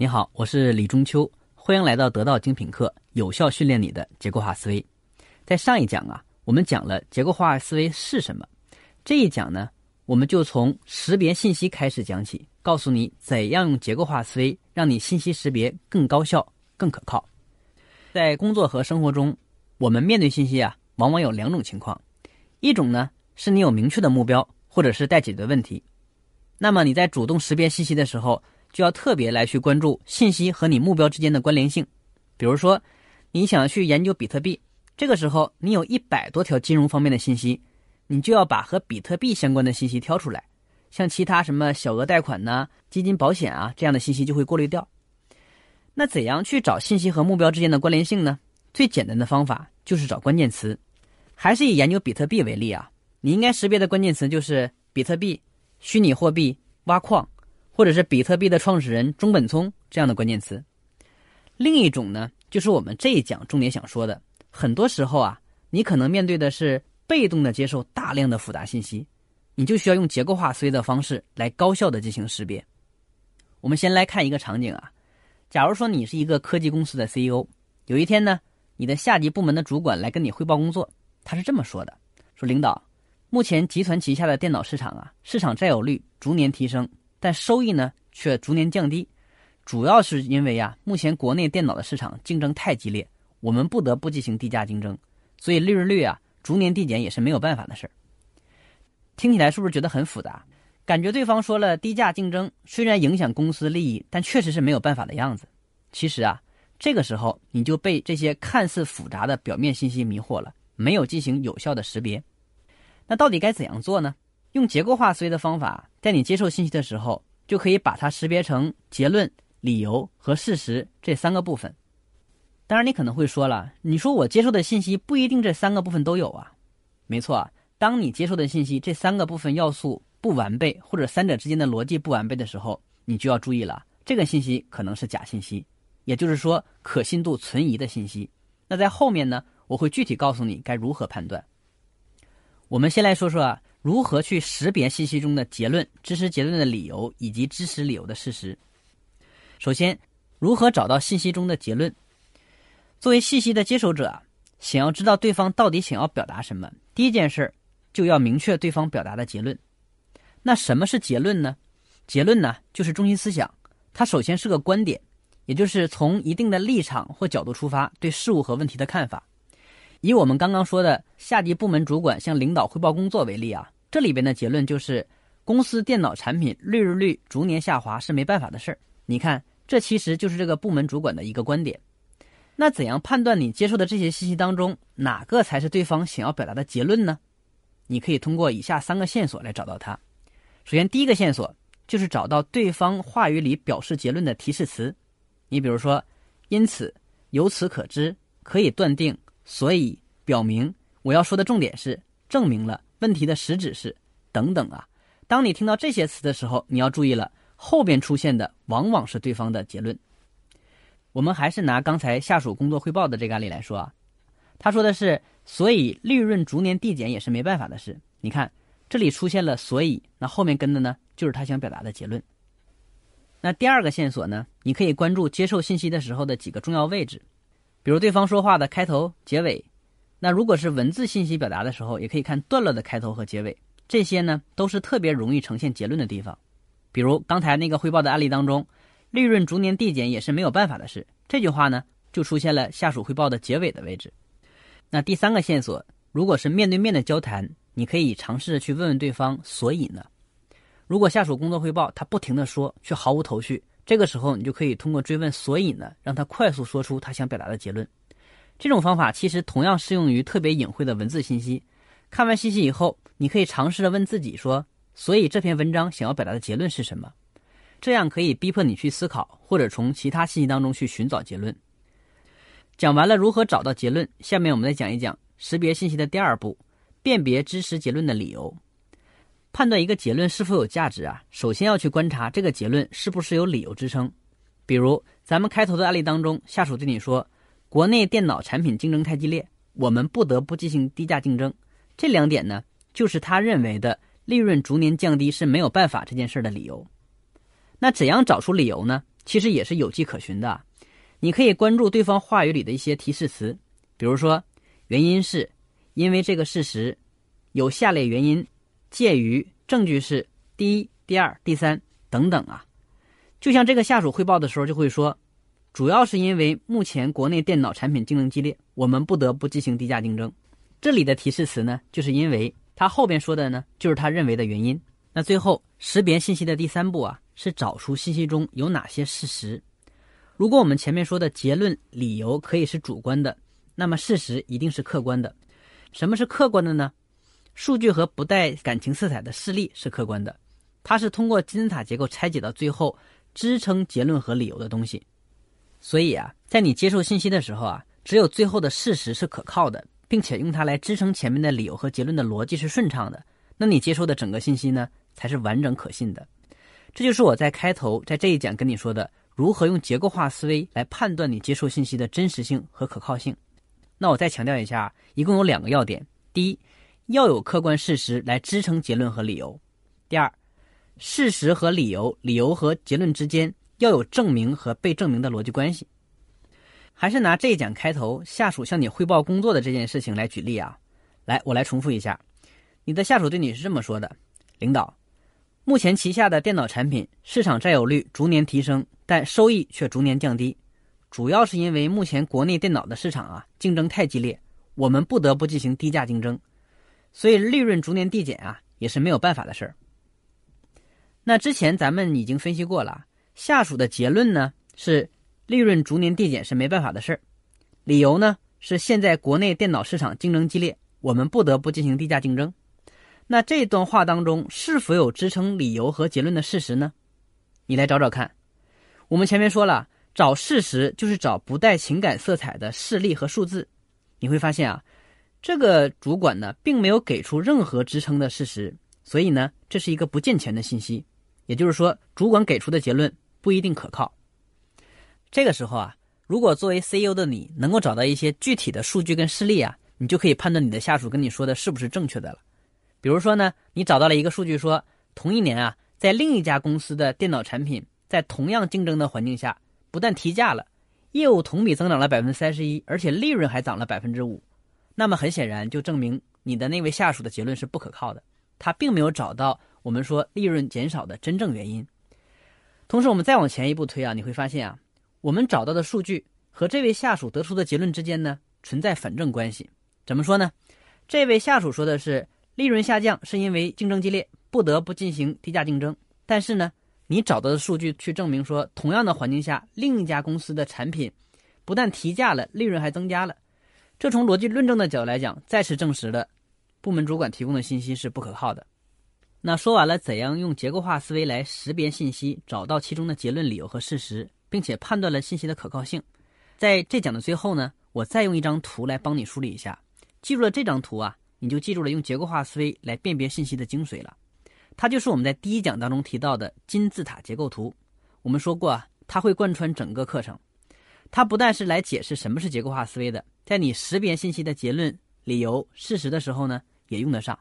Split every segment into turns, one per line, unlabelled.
你好，我是李中秋，欢迎来到得到精品课，有效训练你的结构化思维。在上一讲啊，我们讲了结构化思维是什么。这一讲呢，我们就从识别信息开始讲起，告诉你怎样用结构化思维让你信息识别更高效、更可靠。在工作和生活中，我们面对信息啊，往往有两种情况：一种呢，是你有明确的目标，或者是待解决问题。那么你在主动识别信息的时候，就要特别来去关注信息和你目标之间的关联性，比如说，你想去研究比特币，这个时候你有一百多条金融方面的信息，你就要把和比特币相关的信息挑出来，像其他什么小额贷款呐、基金保险啊这样的信息就会过滤掉。那怎样去找信息和目标之间的关联性呢？最简单的方法就是找关键词，还是以研究比特币为例啊，你应该识别的关键词就是比特币、虚拟货币、挖矿。或者是比特币的创始人中本聪这样的关键词。另一种呢，就是我们这一讲重点想说的，很多时候啊，你可能面对的是被动的接受大量的复杂信息，你就需要用结构化思维的方式来高效的进行识别。我们先来看一个场景啊，假如说你是一个科技公司的 CEO，有一天呢，你的下级部门的主管来跟你汇报工作，他是这么说的：说领导，目前集团旗下的电脑市场啊，市场占有率逐年提升。但收益呢却逐年降低，主要是因为呀，目前国内电脑的市场竞争太激烈，我们不得不进行低价竞争，所以利润率啊逐年递减也是没有办法的事儿。听起来是不是觉得很复杂？感觉对方说了低价竞争虽然影响公司利益，但确实是没有办法的样子。其实啊，这个时候你就被这些看似复杂的表面信息迷惑了，没有进行有效的识别。那到底该怎样做呢？用结构化思维的方法，在你接受信息的时候，就可以把它识别成结论、理由和事实这三个部分。当然，你可能会说了，你说我接受的信息不一定这三个部分都有啊。没错，当你接受的信息这三个部分要素不完备，或者三者之间的逻辑不完备的时候，你就要注意了，这个信息可能是假信息，也就是说可信度存疑的信息。那在后面呢，我会具体告诉你该如何判断。我们先来说说啊。如何去识别信息中的结论、支持结论的理由以及支持理由的事实？首先，如何找到信息中的结论？作为信息的接收者，想要知道对方到底想要表达什么，第一件事就要明确对方表达的结论。那什么是结论呢？结论呢，就是中心思想，它首先是个观点，也就是从一定的立场或角度出发对事物和问题的看法。以我们刚刚说的下级部门主管向领导汇报工作为例啊，这里边的结论就是公司电脑产品利润率逐年下滑是没办法的事儿。你看，这其实就是这个部门主管的一个观点。那怎样判断你接受的这些信息当中哪个才是对方想要表达的结论呢？你可以通过以下三个线索来找到它。首先，第一个线索就是找到对方话语里表示结论的提示词。你比如说，因此，由此可知，可以断定。所以，表明我要说的重点是证明了问题的实质是等等啊。当你听到这些词的时候，你要注意了，后边出现的往往是对方的结论。我们还是拿刚才下属工作汇报的这个案例来说啊，他说的是，所以利润逐年递减也是没办法的事。你看这里出现了所以，那后面跟的呢，就是他想表达的结论。那第二个线索呢，你可以关注接受信息的时候的几个重要位置。比如对方说话的开头、结尾，那如果是文字信息表达的时候，也可以看段落的开头和结尾，这些呢都是特别容易呈现结论的地方。比如刚才那个汇报的案例当中，利润逐年递减也是没有办法的事，这句话呢就出现了下属汇报的结尾的位置。那第三个线索，如果是面对面的交谈，你可以尝试着去问问对方，所以呢，如果下属工作汇报他不停的说，却毫无头绪。这个时候，你就可以通过追问“所以呢”，让他快速说出他想表达的结论。这种方法其实同样适用于特别隐晦的文字信息。看完信息以后，你可以尝试着问自己说：“所以这篇文章想要表达的结论是什么？”这样可以逼迫你去思考，或者从其他信息当中去寻找结论。讲完了如何找到结论，下面我们再讲一讲识别信息的第二步：辨别支持结论的理由。判断一个结论是否有价值啊，首先要去观察这个结论是不是有理由支撑。比如咱们开头的案例当中，下属对你说：“国内电脑产品竞争太激烈，我们不得不进行低价竞争。”这两点呢，就是他认为的利润逐年降低是没有办法这件事儿的理由。那怎样找出理由呢？其实也是有迹可循的。你可以关注对方话语里的一些提示词，比如说原因是，因为这个事实，有下列原因，介于，证据是第一、第二、第三等等啊。就像这个下属汇报的时候就会说，主要是因为目前国内电脑产品竞争激烈，我们不得不进行低价竞争。这里的提示词呢，就是因为他后边说的呢，就是他认为的原因。那最后识别信息的第三步啊，是找出信息中有哪些事实。如果我们前面说的结论、理由可以是主观的，那么事实一定是客观的。什么是客观的呢？数据和不带感情色彩的事例是客观的，它是通过金字塔结构拆解到最后支撑结论和理由的东西。所以啊，在你接受信息的时候啊，只有最后的事实是可靠的，并且用它来支撑前面的理由和结论的逻辑是顺畅的，那你接收的整个信息呢，才是完整可信的。这就是我在开头在这一讲跟你说的。如何用结构化思维来判断你接受信息的真实性和可靠性？那我再强调一下，一共有两个要点：第一，要有客观事实来支撑结论和理由；第二，事实和理由、理由和结论之间要有证明和被证明的逻辑关系。还是拿这一讲开头下属向你汇报工作的这件事情来举例啊。来，我来重复一下，你的下属对你是这么说的：领导。目前旗下的电脑产品市场占有率逐年提升，但收益却逐年降低，主要是因为目前国内电脑的市场啊竞争太激烈，我们不得不进行低价竞争，所以利润逐年递减啊也是没有办法的事儿。那之前咱们已经分析过了，下属的结论呢是利润逐年递减是没办法的事儿，理由呢是现在国内电脑市场竞争激烈，我们不得不进行低价竞争。那这段话当中是否有支撑理由和结论的事实呢？你来找找看。我们前面说了，找事实就是找不带情感色彩的事例和数字。你会发现啊，这个主管呢并没有给出任何支撑的事实，所以呢这是一个不健全的信息。也就是说，主管给出的结论不一定可靠。这个时候啊，如果作为 CEO 的你能够找到一些具体的数据跟事例啊，你就可以判断你的下属跟你说的是不是正确的了。比如说呢，你找到了一个数据说，同一年啊，在另一家公司的电脑产品在同样竞争的环境下，不但提价了，业务同比增长了百分之三十一，而且利润还涨了百分之五。那么很显然就证明你的那位下属的结论是不可靠的，他并没有找到我们说利润减少的真正原因。同时，我们再往前一步推啊，你会发现啊，我们找到的数据和这位下属得出的结论之间呢存在反证关系。怎么说呢？这位下属说的是。利润下降是因为竞争激烈，不得不进行低价竞争。但是呢，你找到的数据去证明说，同样的环境下，另一家公司的产品不但提价了，利润还增加了。这从逻辑论证的角度来讲，再次证实了部门主管提供的信息是不可靠的。那说完了怎样用结构化思维来识别信息，找到其中的结论、理由和事实，并且判断了信息的可靠性，在这讲的最后呢，我再用一张图来帮你梳理一下。记住了这张图啊。你就记住了用结构化思维来辨别信息的精髓了，它就是我们在第一讲当中提到的金字塔结构图。我们说过啊，它会贯穿整个课程。它不但是来解释什么是结构化思维的，在你识别信息的结论、理由、事实的时候呢，也用得上。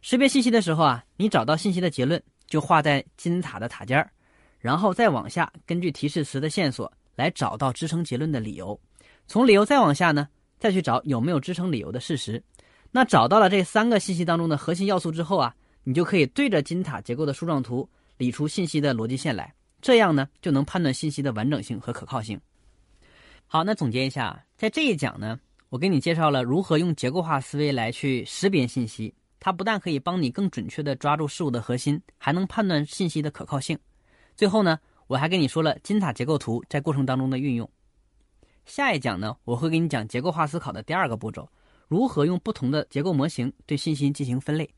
识别信息的时候啊，你找到信息的结论，就画在金字塔的塔尖儿，然后再往下，根据提示词的线索来找到支撑结论的理由。从理由再往下呢，再去找有没有支撑理由的事实。那找到了这三个信息当中的核心要素之后啊，你就可以对着金字塔结构的树状图理出信息的逻辑线来，这样呢就能判断信息的完整性和可靠性。好，那总结一下，在这一讲呢，我给你介绍了如何用结构化思维来去识别信息，它不但可以帮你更准确的抓住事物的核心，还能判断信息的可靠性。最后呢，我还跟你说了金字塔结构图在过程当中的运用。下一讲呢，我会给你讲结构化思考的第二个步骤。如何用不同的结构模型对信息进行分类？